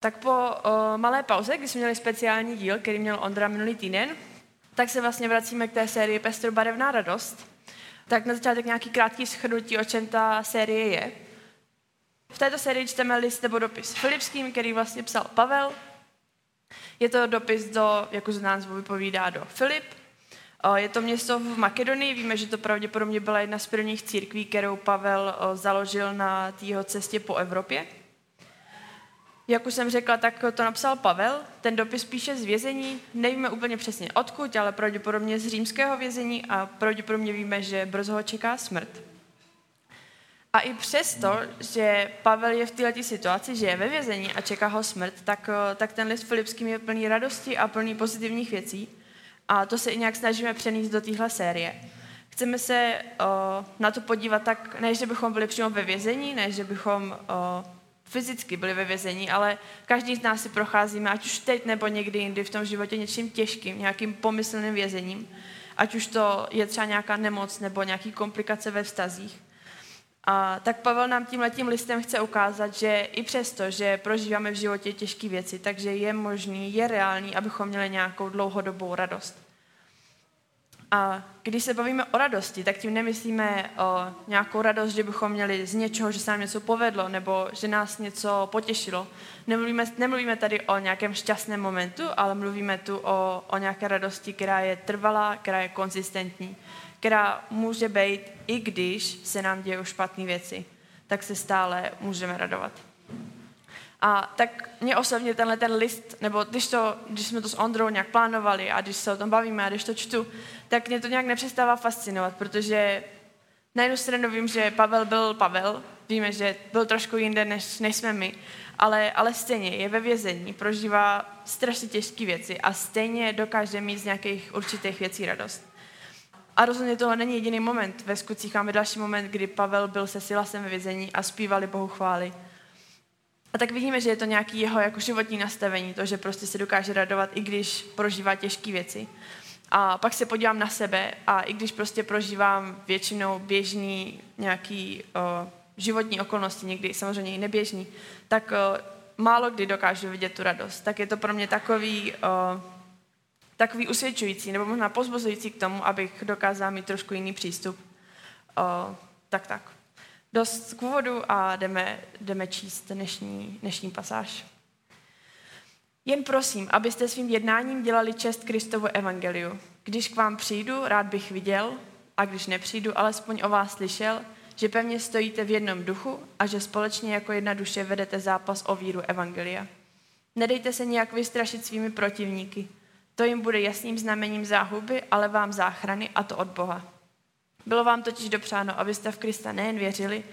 Tak po o, malé pauze, kdy jsme měli speciální díl, který měl Ondra minulý týden, tak se vlastně vracíme k té sérii Pestrobarevná radost. Tak na začátek nějaký krátký shrnutí, o čem ta série je. V této sérii čteme list nebo dopis Filipským, který vlastně psal Pavel. Je to dopis do, jako z názvu vypovídá, do Filip. Je to město v Makedonii, víme, že to pravděpodobně byla jedna z prvních církví, kterou Pavel založil na té cestě po Evropě. Jak už jsem řekla, tak to napsal Pavel. Ten dopis píše z vězení. Nevíme úplně přesně odkud, ale pravděpodobně z římského vězení a pravděpodobně víme, že brzo ho čeká smrt. A i přesto, že Pavel je v této situaci, že je ve vězení a čeká ho smrt, tak, tak ten list Filipským je plný radosti a plný pozitivních věcí. A to se i nějak snažíme přenést do téhle série. Chceme se uh, na to podívat tak, ne, že bychom byli přímo ve vězení, ne, že bychom uh, fyzicky byli ve vězení, ale každý z nás si procházíme, ať už teď nebo někdy jindy v tom životě něčím těžkým, nějakým pomyslným vězením. Ať už to je třeba nějaká nemoc nebo nějaký komplikace ve vztazích. A tak Pavel nám tím letím listem chce ukázat, že i přesto, že prožíváme v životě těžké věci, takže je možný, je reálný, abychom měli nějakou dlouhodobou radost. A když se bavíme o radosti, tak tím nemyslíme o nějakou radost, že bychom měli z něčeho, že se nám něco povedlo, nebo že nás něco potěšilo. Nemluvíme, nemluvíme tady o nějakém šťastném momentu, ale mluvíme tu o, o nějaké radosti, která je trvalá, která je konzistentní, která může být, i když se nám dějí špatné věci, tak se stále můžeme radovat. A tak mě osobně tenhle ten list, nebo když, to, když jsme to s Ondrou nějak plánovali a když se o tom bavíme a když to čtu, tak mě to nějak nepřestává fascinovat, protože na jednu stranu vím, že Pavel byl Pavel, víme, že byl trošku jinde, než, než jsme my, ale, ale stejně je ve vězení, prožívá strašně těžké věci a stejně dokáže mít z nějakých určitých věcí radost. A rozhodně tohle není jediný moment. Ve skutcích máme další moment, kdy Pavel byl se Silasem ve vězení a zpívali Bohu chvály. A tak vidíme, že je to nějaký jeho jako životní nastavení, to, že prostě se dokáže radovat, i když prožívá těžké věci. A pak se podívám na sebe a i když prostě prožívám většinou běžný nějaký uh, životní okolnosti, někdy samozřejmě i neběžný, tak uh, málo kdy dokážu vidět tu radost. Tak je to pro mě takový, uh, takový usvědčující nebo možná pozbuzující k tomu, abych dokázala mít trošku jiný přístup. Uh, tak tak. Dost k úvodu a jdeme, jdeme číst dnešní, dnešní pasáž. Jen prosím, abyste svým jednáním dělali čest Kristovu evangeliu. Když k vám přijdu, rád bych viděl, a když nepřijdu, alespoň o vás slyšel, že pevně stojíte v jednom duchu a že společně jako jedna duše vedete zápas o víru evangelia. Nedejte se nějak vystrašit svými protivníky. To jim bude jasným znamením záhuby, ale vám záchrany a to od Boha. Bylo vám totiž dopřáno, abyste v Krista nejen věřili,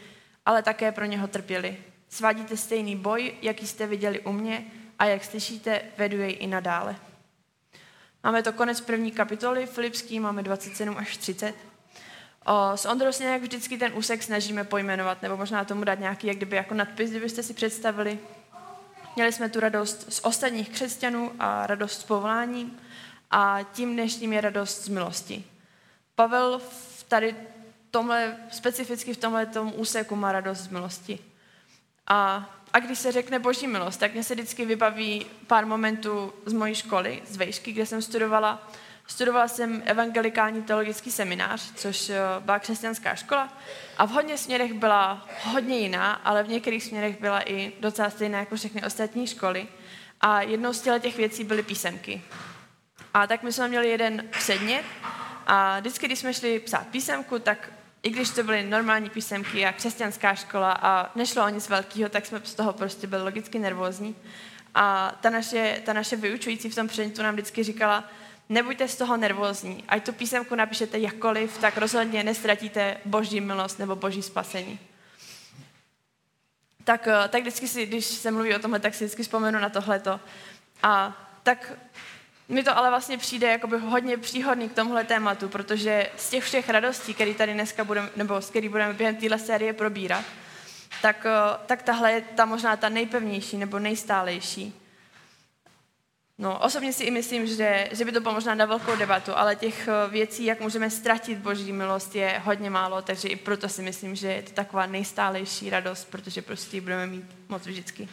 ale také pro něho trpěli. Svádíte stejný boj, jaký jste viděli u mě a jak slyšíte, vedu jej i nadále. Máme to konec první kapitoly, Filipský, máme 27 až 30. O, s Ondrou se nějak vždycky ten úsek snažíme pojmenovat, nebo možná tomu dát nějaký, jak kdyby jako nadpis, kdybyste si představili. Měli jsme tu radost z ostatních křesťanů a radost z povoláním a tím dnešním je radost z milosti. Pavel tady tomhle, specificky v tomhle tom úseku má radost z milosti. A, a když se řekne boží milost, tak mě se vždycky vybaví pár momentů z mojí školy, z Vejšky, kde jsem studovala. Studovala jsem evangelikální teologický seminář, což eh, byla křesťanská škola a v hodně směrech byla hodně jiná, ale v některých směrech byla i docela stejná jako všechny ostatní školy. A jednou z těch věcí byly písemky. A tak my jsme měli jeden předmět, a vždycky, když jsme šli psát písemku, tak i když to byly normální písemky a křesťanská škola a nešlo o nic velkého, tak jsme z toho prostě byli logicky nervózní. A ta naše, ta naše vyučující v tom předmětu nám vždycky říkala, nebuďte z toho nervózní, ať tu písemku napíšete jakkoliv, tak rozhodně nestratíte boží milost nebo boží spasení. Tak, eh, tak vždycky si, když se mluví o tomhle, tak si vždycky vzpomenu na tohleto. A tak mi to ale vlastně přijde jakoby hodně příhodný k tomuhle tématu, protože z těch všech radostí, které tady dneska budeme, nebo s který budeme během téhle série probírat, tak, eh, tak tahle je ta možná ta nejpevnější nebo nejstálejší. No, osobně si i myslím, že, že by to bylo možná na velkou debatu, ale těch eh, věcí, jak můžeme ztratit boží milost, je hodně málo, takže i proto si myslím, že je to taková nejstálejší radost, protože prostě ji budeme mít moc vždycky.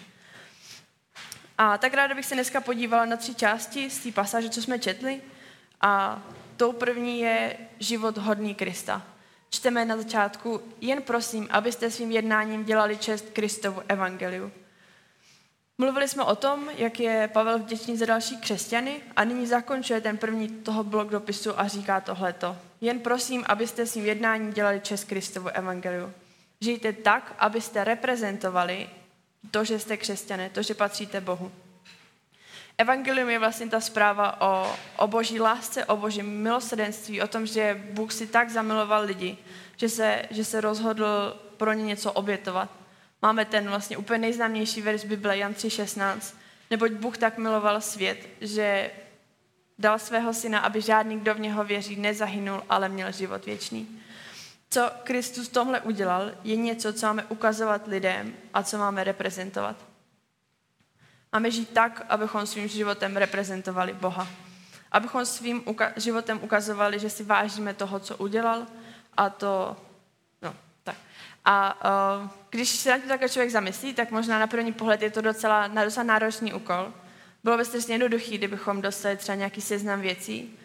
A tak ráda bych se dneska podívala na tři části z té pasáže, co jsme četli. A tou první je život hodný Krista. Čteme na začátku, jen prosím, abyste svým jednáním dělali čest Kristovu evangeliu. Mluvili jsme o tom, jak je Pavel vděčný za další křesťany a nyní zakončuje ten první toho blok dopisu a říká tohleto. Jen prosím, abyste svým jednáním dělali čest Kristovu evangeliu. Žijte tak, abyste reprezentovali to, že jste křesťané, to, že patříte Bohu. Evangelium je vlastně ta zpráva o, o boží lásce, o božím milosrdenství, o tom, že Bůh si tak zamiloval lidi, že se, že se rozhodl pro ně něco obětovat. Máme ten vlastně úplně nejznámější verš Bible, Jan 3.16. Neboť Bůh tak miloval svět, že dal svého syna, aby žádný, kdo v něho věří, nezahynul, ale měl život věčný. Co Kristus tomhle udělal, je něco, co máme ukazovat lidem a co máme reprezentovat. Máme žít tak, abychom svým životem reprezentovali Boha. Abychom svým uka- životem ukazovali, že si vážíme toho, co udělal a to, no, tak. A uh, když se na tím takhle člověk zamyslí, tak možná na první pohled je to docela, docela náročný úkol. Bylo by strašně jednoduchý, kdybychom dostali třeba nějaký seznam věcí,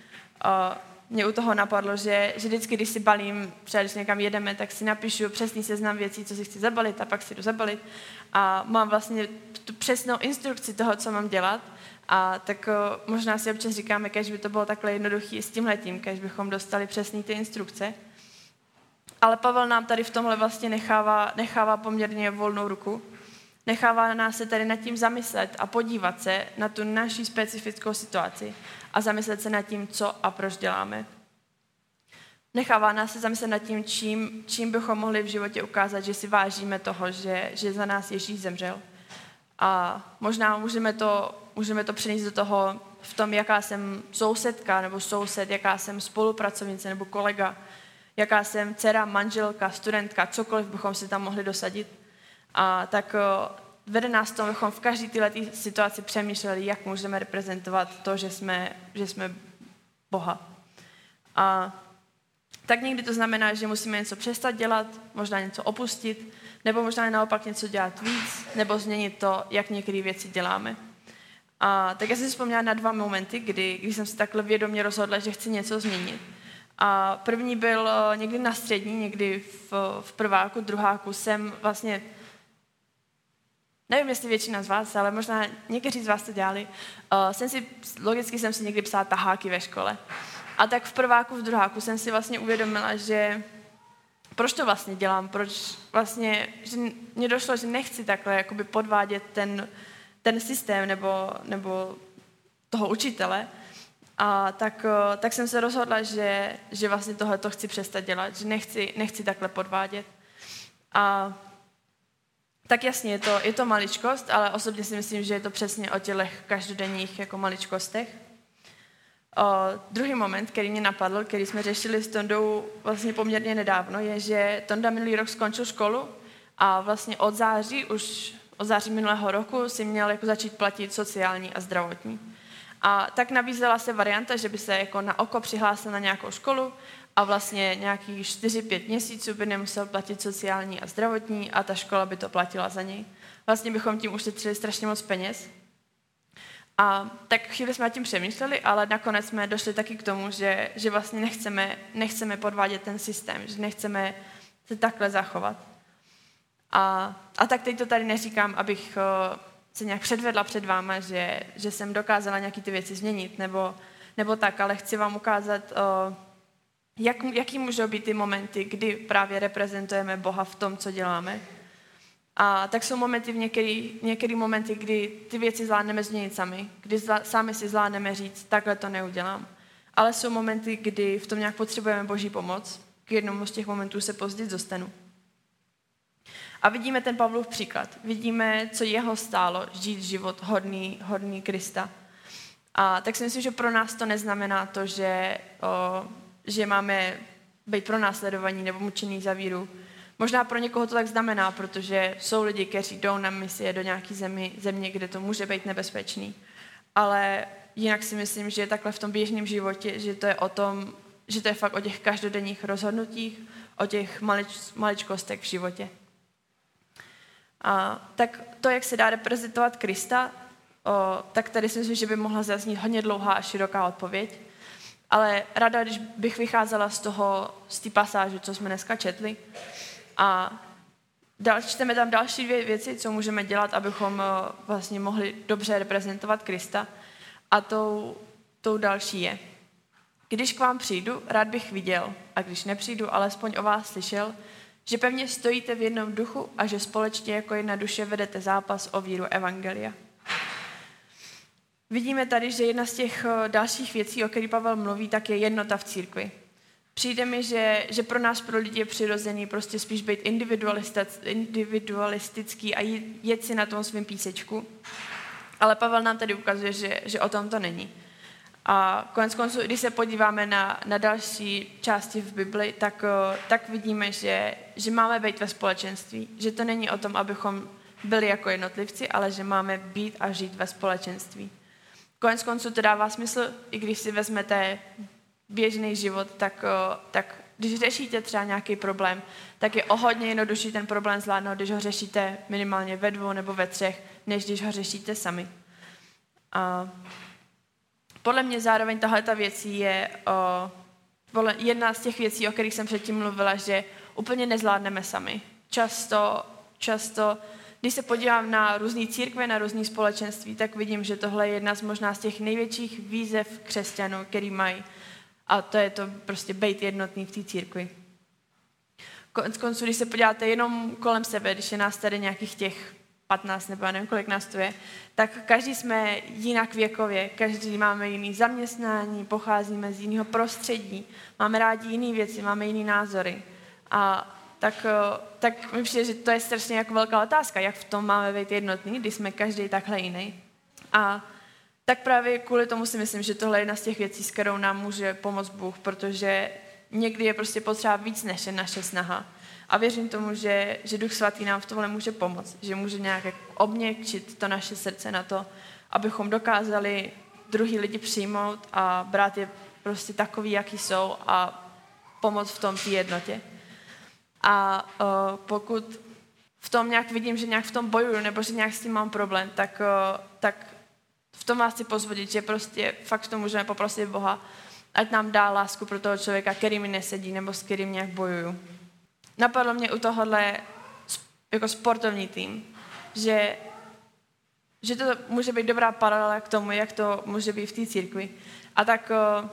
uh, mě u toho napadlo, že, že vždycky, když si balím, třeba když někam jedeme, tak si napíšu přesný seznam věcí, co si chci zabalit a pak si jdu zabalit. A mám vlastně tu přesnou instrukci toho, co mám dělat. A tak o, možná si občas říkáme, když by to bylo takhle jednoduché s tímhletím, když bychom dostali přesný ty instrukce. Ale Pavel nám tady v tomhle vlastně nechává, nechává poměrně volnou ruku. Nechává nás se tady nad tím zamyslet a podívat se na tu naši specifickou situaci a zamyslet se nad tím, co a proč děláme. Nechává nás se zamyslet nad tím, čím, čím bychom mohli v životě ukázat, že si vážíme toho, že, že za nás Ježíš zemřel. A možná můžeme to, můžeme to přenést do toho v tom, jaká jsem sousedka nebo soused, jaká jsem spolupracovnice nebo kolega, jaká jsem dcera, manželka, studentka, cokoliv bychom si tam mohli dosadit. A tak vede nás to, abychom v každé této situaci přemýšleli, jak můžeme reprezentovat to, že jsme, že jsme Boha. A tak někdy to znamená, že musíme něco přestat dělat, možná něco opustit, nebo možná naopak něco dělat víc, nebo změnit to, jak některé věci děláme. A tak já jsem vzpomněla na dva momenty, kdy, kdy jsem si takhle vědomě rozhodla, že chci něco změnit. A první byl eh, někdy na střední, někdy v, v prváku, druháku jsem vlastně Nevím, jestli většina z vás, ale možná někteří z vás to dělali. Uh, jsem si, logicky jsem si někdy psala taháky ve škole. A tak v prváku, v druháku jsem si vlastně uvědomila, že proč to vlastně dělám, proč vlastně, že mně došlo, že nechci takhle jakoby podvádět ten, ten systém nebo, nebo toho učitele. A tak, uh, tak jsem se rozhodla, že, že vlastně tohle to chci přestat dělat, že nechci, nechci takhle podvádět. A tak jasně, je to, je to maličkost, ale osobně si myslím, že je to přesně o tělech každodenních jako maličkostech. O, druhý moment, který mě napadl, který jsme řešili s Tondou vlastně poměrně nedávno, je, že Tonda minulý rok skončil školu a vlastně od září, už od září minulého roku si měl jako začít platit sociální a zdravotní. A tak nabízela se varianta, že by se jako na oko přihlásil na nějakou školu a vlastně nějakých 4-5 měsíců by nemusel platit sociální a zdravotní a ta škola by to platila za něj. Vlastně bychom tím ušetřili strašně moc peněz. A tak chvíli jsme nad tím přemýšleli, ale nakonec jsme došli taky k tomu, že, že vlastně nechceme, nechceme podvádět ten systém, že nechceme se takhle zachovat. A, a tak teď to tady neříkám, abych uh, se nějak předvedla před váma, že, že jsem dokázala nějaký ty věci změnit, nebo, nebo tak, ale chci vám ukázat, jak, jaký můžou být ty momenty, kdy právě reprezentujeme Boha v tom, co děláme. A tak jsou momenty, v některý, některý momenty, kdy ty věci zvládneme změnit sami, kdy zla, sami si zvládneme říct, takhle to neudělám. Ale jsou momenty, kdy v tom nějak potřebujeme Boží pomoc. K jednomu z těch momentů se později dostanu. A vidíme ten Pavlův příklad. Vidíme, co jeho stálo žít život hodný, hodný Krista. A tak si myslím, že pro nás to neznamená to, že o, že máme být pro následovaní nebo mučený za víru. Možná pro někoho to tak znamená, protože jsou lidi, kteří jdou na misie do nějaké zemi, země, kde to může být nebezpečný. Ale jinak si myslím, že takhle v tom běžném životě, že to je o tom, že to je fakt o těch každodenních rozhodnutích, o těch malič, maličkostech v životě. A tak to, jak se dá reprezentovat Krista, o, tak tady si myslím, že by mohla zaznít hodně dlouhá a široká odpověď. Ale rada, když bych vycházela z toho, z té pasáže, co jsme dneska četli, a dal, čteme tam další dvě věci, co můžeme dělat, abychom vlastně mohli dobře reprezentovat Krista. A tou, tou další je, když k vám přijdu, rád bych viděl, a když nepřijdu, alespoň o vás slyšel, že pevně stojíte v jednom duchu a že společně jako jedna duše vedete zápas o víru Evangelia. Vidíme tady, že jedna z těch eh, dalších věcí, o kterých Pavel mluví, tak je jednota v církvi. Přijde mi, že, že pro nás, pro lidi je přirozený prostě spíš být individualistický a jet si na tom svým písečku. Ale Pavel nám tady ukazuje, že, že o tom to není. A konec konců, když se podíváme na, na další části v Bibli, tak, eh, tak vidíme, že, že máme být ve společenství. Že to není o tom, abychom byli jako jednotlivci, ale že máme být a žít ve společenství. Konec konců to dává smysl, i když si vezmete běžný život, tak, eh, tak když řešíte třeba nějaký problém, tak je o hodně jednodušší ten problém zvládnout, když ho řešíte minimálně ve dvou nebo ve třech, než když ho řešíte sami. A podle mě zároveň tahle ta věcí je o, jedna z těch věcí, o kterých jsem předtím mluvila, že úplně nezvládneme sami. Často, často, když se podívám na různé církve, na různé společenství, tak vidím, že tohle je jedna z možná z těch největších výzev křesťanů, který mají. A to je to prostě být jednotný v té církvi. Konec konců, když se podíváte jenom kolem sebe, když je nás tady nějakých těch 15 nebo já nevím, kolik nás tu je, tak každý jsme jinak věkově, každý máme jiný zaměstnání, pocházíme z jiného prostředí, máme rádi jiné věci, máme jiné názory. A tak, eh, tak mi přijde, že to je strašně jako velká otázka, jak v tom máme být jednotný, když jsme každý takhle jiný. A tak právě kvůli tomu si myslím, že tohle je jedna z těch věcí, s kterou nám může pomoct Bůh, protože někdy je prostě potřeba víc než je naše snaha. A věřím tomu, že, že Duch Svatý nám v tomhle může pomoct, že může nějak obměkčit to naše srdce na to, abychom dokázali druhý lidi přijmout a brát je prostě takový, jaký jsou a pomoct v tom té jednotě. A uh, pokud v tom nějak vidím, že nějak v tom bojuju nebo že nějak s tím mám problém, tak, uh, tak v tom vás chci pozvodit, že prostě fakt v tom můžeme poprosit Boha, ať nám dá lásku pro toho člověka, který mi nesedí nebo s kterým nějak bojuju napadlo mě u tohohle jako sportovní tým, že, že to může být dobrá paralela k tomu, jak to může být v té církvi. A tak o,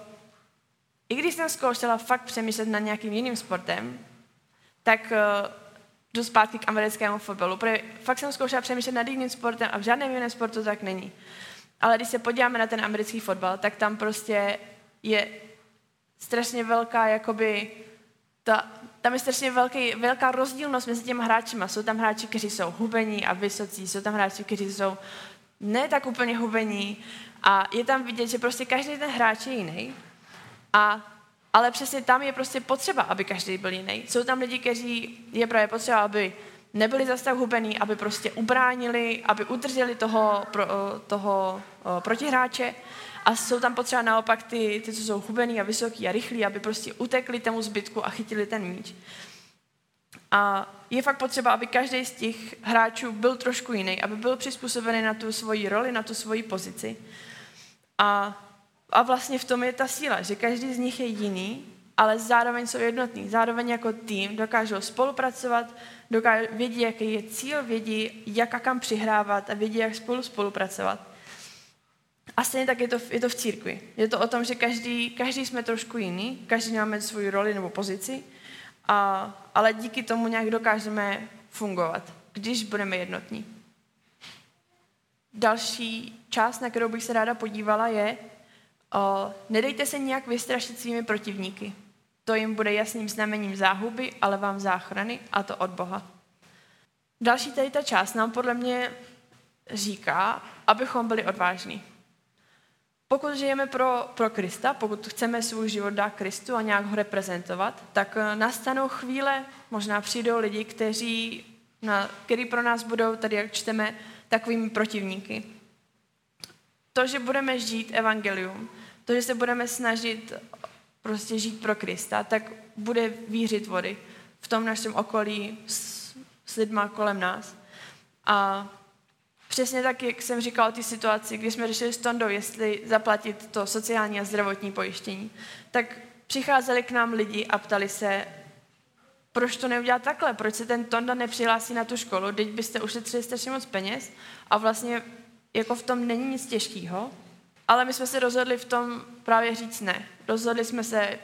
i když jsem zkoušela fakt přemýšlet nad nějakým jiným sportem, tak o, jdu zpátky k americkému fotbalu. Protože fakt jsem zkoušela přemýšlet nad jiným sportem a v žádném jiném sportu tak není. Ale když se podíváme na ten americký fotbal, tak tam prostě je strašně velká jakoby ta, tam je strašně velký, velká rozdílnost mezi těmi hráči. Jsou tam hráči, kteří jsou hubení a vysocí, jsou tam hráči, kteří jsou ne tak úplně hubení a je tam vidět, že prostě každý ten hráč je jiný. A, ale přesně tam je prostě potřeba, aby každý byl jiný. Jsou tam lidi, kteří je právě potřeba, aby nebyli zase tak hubený, aby prostě ubránili, aby udrželi toho, pro, toho protihráče a jsou tam potřeba naopak ty, ty, co jsou hubený a vysoký a rychlí, aby prostě utekli tomu zbytku a chytili ten míč. A je fakt potřeba, aby každý z těch hráčů byl trošku jiný, aby byl přizpůsobený na tu svoji roli, na tu svoji pozici. A, a vlastně v tom je ta síla, že každý z nich je jiný, ale zároveň jsou jednotní. Zároveň jako tým dokážou spolupracovat, dokážou, vědí, jaký je cíl, vědí, jak a kam přihrávat a vědí, jak spolu spolupracovat. A stejně tak je to, je to v církvi. Je to o tom, že každý, každý jsme trošku jiný, každý máme svoji roli nebo pozici, a, ale díky tomu nějak dokážeme fungovat, když budeme jednotní. Další část, na kterou bych se ráda podívala, je o, nedejte se nějak vystrašit svými protivníky. To jim bude jasným znamením záhuby, ale vám záchrany, a to od Boha. Další tady ta část nám podle mě říká, abychom byli odvážní. Pokud žijeme pro, pro Krista, pokud chceme svůj život dát Kristu a nějak ho reprezentovat, tak eh, nastanou chvíle, možná přijdou lidi, kteří, na, který pro nás budou, tady jak čteme, takovými protivníky. To, že budeme žít evangelium, to, že se budeme snažit prostě žít pro Krista, tak bude vířit vody v tom našem okolí s, s lidma kolem nás. A Přesně tak, jak jsem říkal o té situaci, kdy jsme řešili s Tondou, jestli zaplatit to sociální a zdravotní pojištění, tak přicházeli k nám lidi a ptali se, proč to neudělat takhle, proč se ten Tonda nepřihlásí na tu školu, teď byste ušetřili strašně moc peněz a vlastně jako v tom není nic těžkého, ale my jsme se rozhodli v tom právě říct ne. Rozhodli jsme se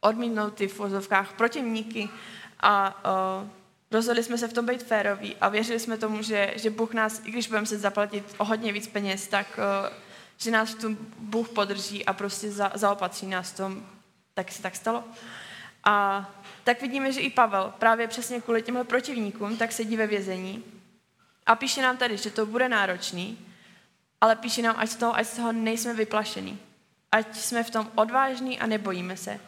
odmítnout ty v vozovkách protivníky a uh, rozhodli jsme se v tom být féroví a věřili jsme tomu, že, že Bůh nás, i když budeme se zaplatit o hodně víc peněz, tak uh, že nás v tom Bůh podrží a prostě za, zaopatří nás v tom, tak se tak stalo. A tak vidíme, že i Pavel právě přesně kvůli těmhle protivníkům tak sedí ve vězení a píše nám tady, že to bude náročný, ale píše nám, ať z toho, ať z toho nejsme vyplašení. Ať jsme v tom odvážní a nebojíme se.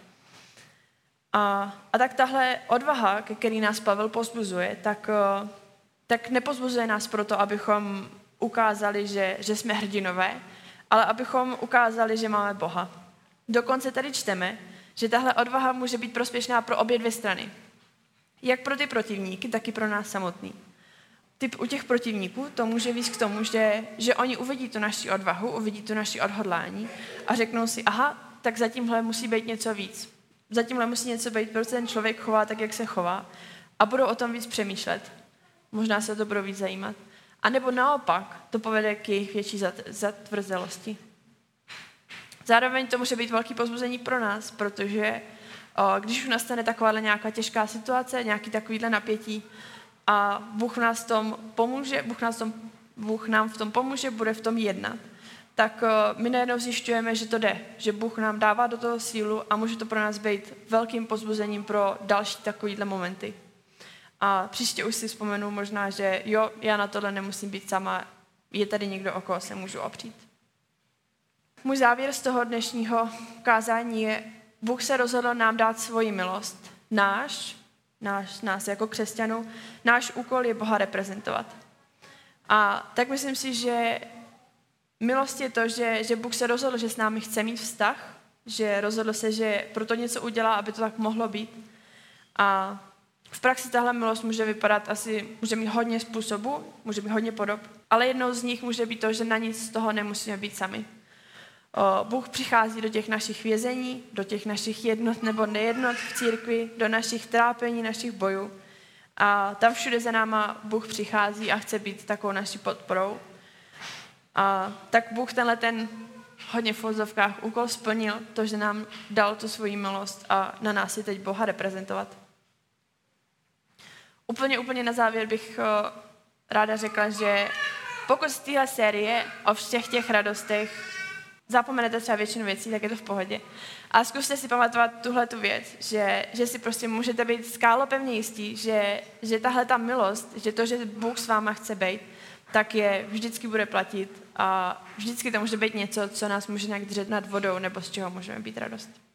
A, a tak tahle odvaha, ke který nás Pavel pozbuzuje, tak, eh, tak nepozbuzuje nás proto, abychom ukázali, že, že jsme hrdinové, ale abychom ukázali, že máme Boha. Dokonce tady čteme, že tahle odvaha může být prospěšná pro obě dvě strany. Jak pro ty protivníky, tak i pro nás samotný. Typ u těch protivníků to může víc k tomu, že, že oni uvidí tu naši odvahu, uvidí tu naši odhodlání a řeknou si, aha, tak za tímhle musí být něco víc. Za tímhle musí něco být, proč ten člověk chová tak, jak se chová. A budou o tom víc přemýšlet. Možná se to budou víc zajímat. A nebo naopak, to povede k jejich větší zatvrzelosti. Zároveň to může být velký pozbuzení pro nás, protože o, když už nastane takováhle nějaká těžká situace, nějaký takovýhle napětí a Bůh nás tom pomůže, Bůh, nás tom, Bůh nám v tom pomůže, bude v tom jednat, tak o, my najednou zjišťujeme, že to jde, že Bůh nám dává do toho sílu a může to pro nás být velkým pozbuzením pro další takovýhle momenty. A příště už si vzpomenu možná, že jo, já na tohle nemusím být sama, je tady někdo, o koho se můžu opřít. Můj závěr z toho dnešního kázání je, Bůh se rozhodl nám dát svoji milost. Náš, náš, nás jako křesťanů, náš úkol je Boha reprezentovat. A tak myslím si, že milost je to, že, že Bůh se rozhodl, že s námi chce mít vztah, že rozhodl se, že proto něco udělá, aby to tak mohlo být. A v praxi tahle milost může vypadat asi, může mít hodně způsobů, může mít hodně podob, ale jednou z nich může být to, že na nic z toho nemusíme být sami. Bůh přichází do těch našich vězení, do těch našich jednot nebo nejednot v církvi, do našich trápení, našich bojů. A tam všude za náma Bůh přichází a chce být takovou naší podporou. A tak Bůh tenhle ten hodně v vozovkách úkol splnil, to, že nám dal tu svoji milost a na nás je teď Boha reprezentovat. Úplně, úplně na závěr bych ráda řekla, že pokud z téhle série o všech těch radostech zapomenete třeba většinu věcí, tak je to v pohodě. A zkuste si pamatovat tuhle tu věc, že, že si prostě můžete být skálopevně jistí, že, že tahle ta milost, že to, že Bůh s váma chce být, tak je vždycky bude platit a vždycky to může být něco, co nás může nějak držet nad vodou nebo z čeho můžeme být radost.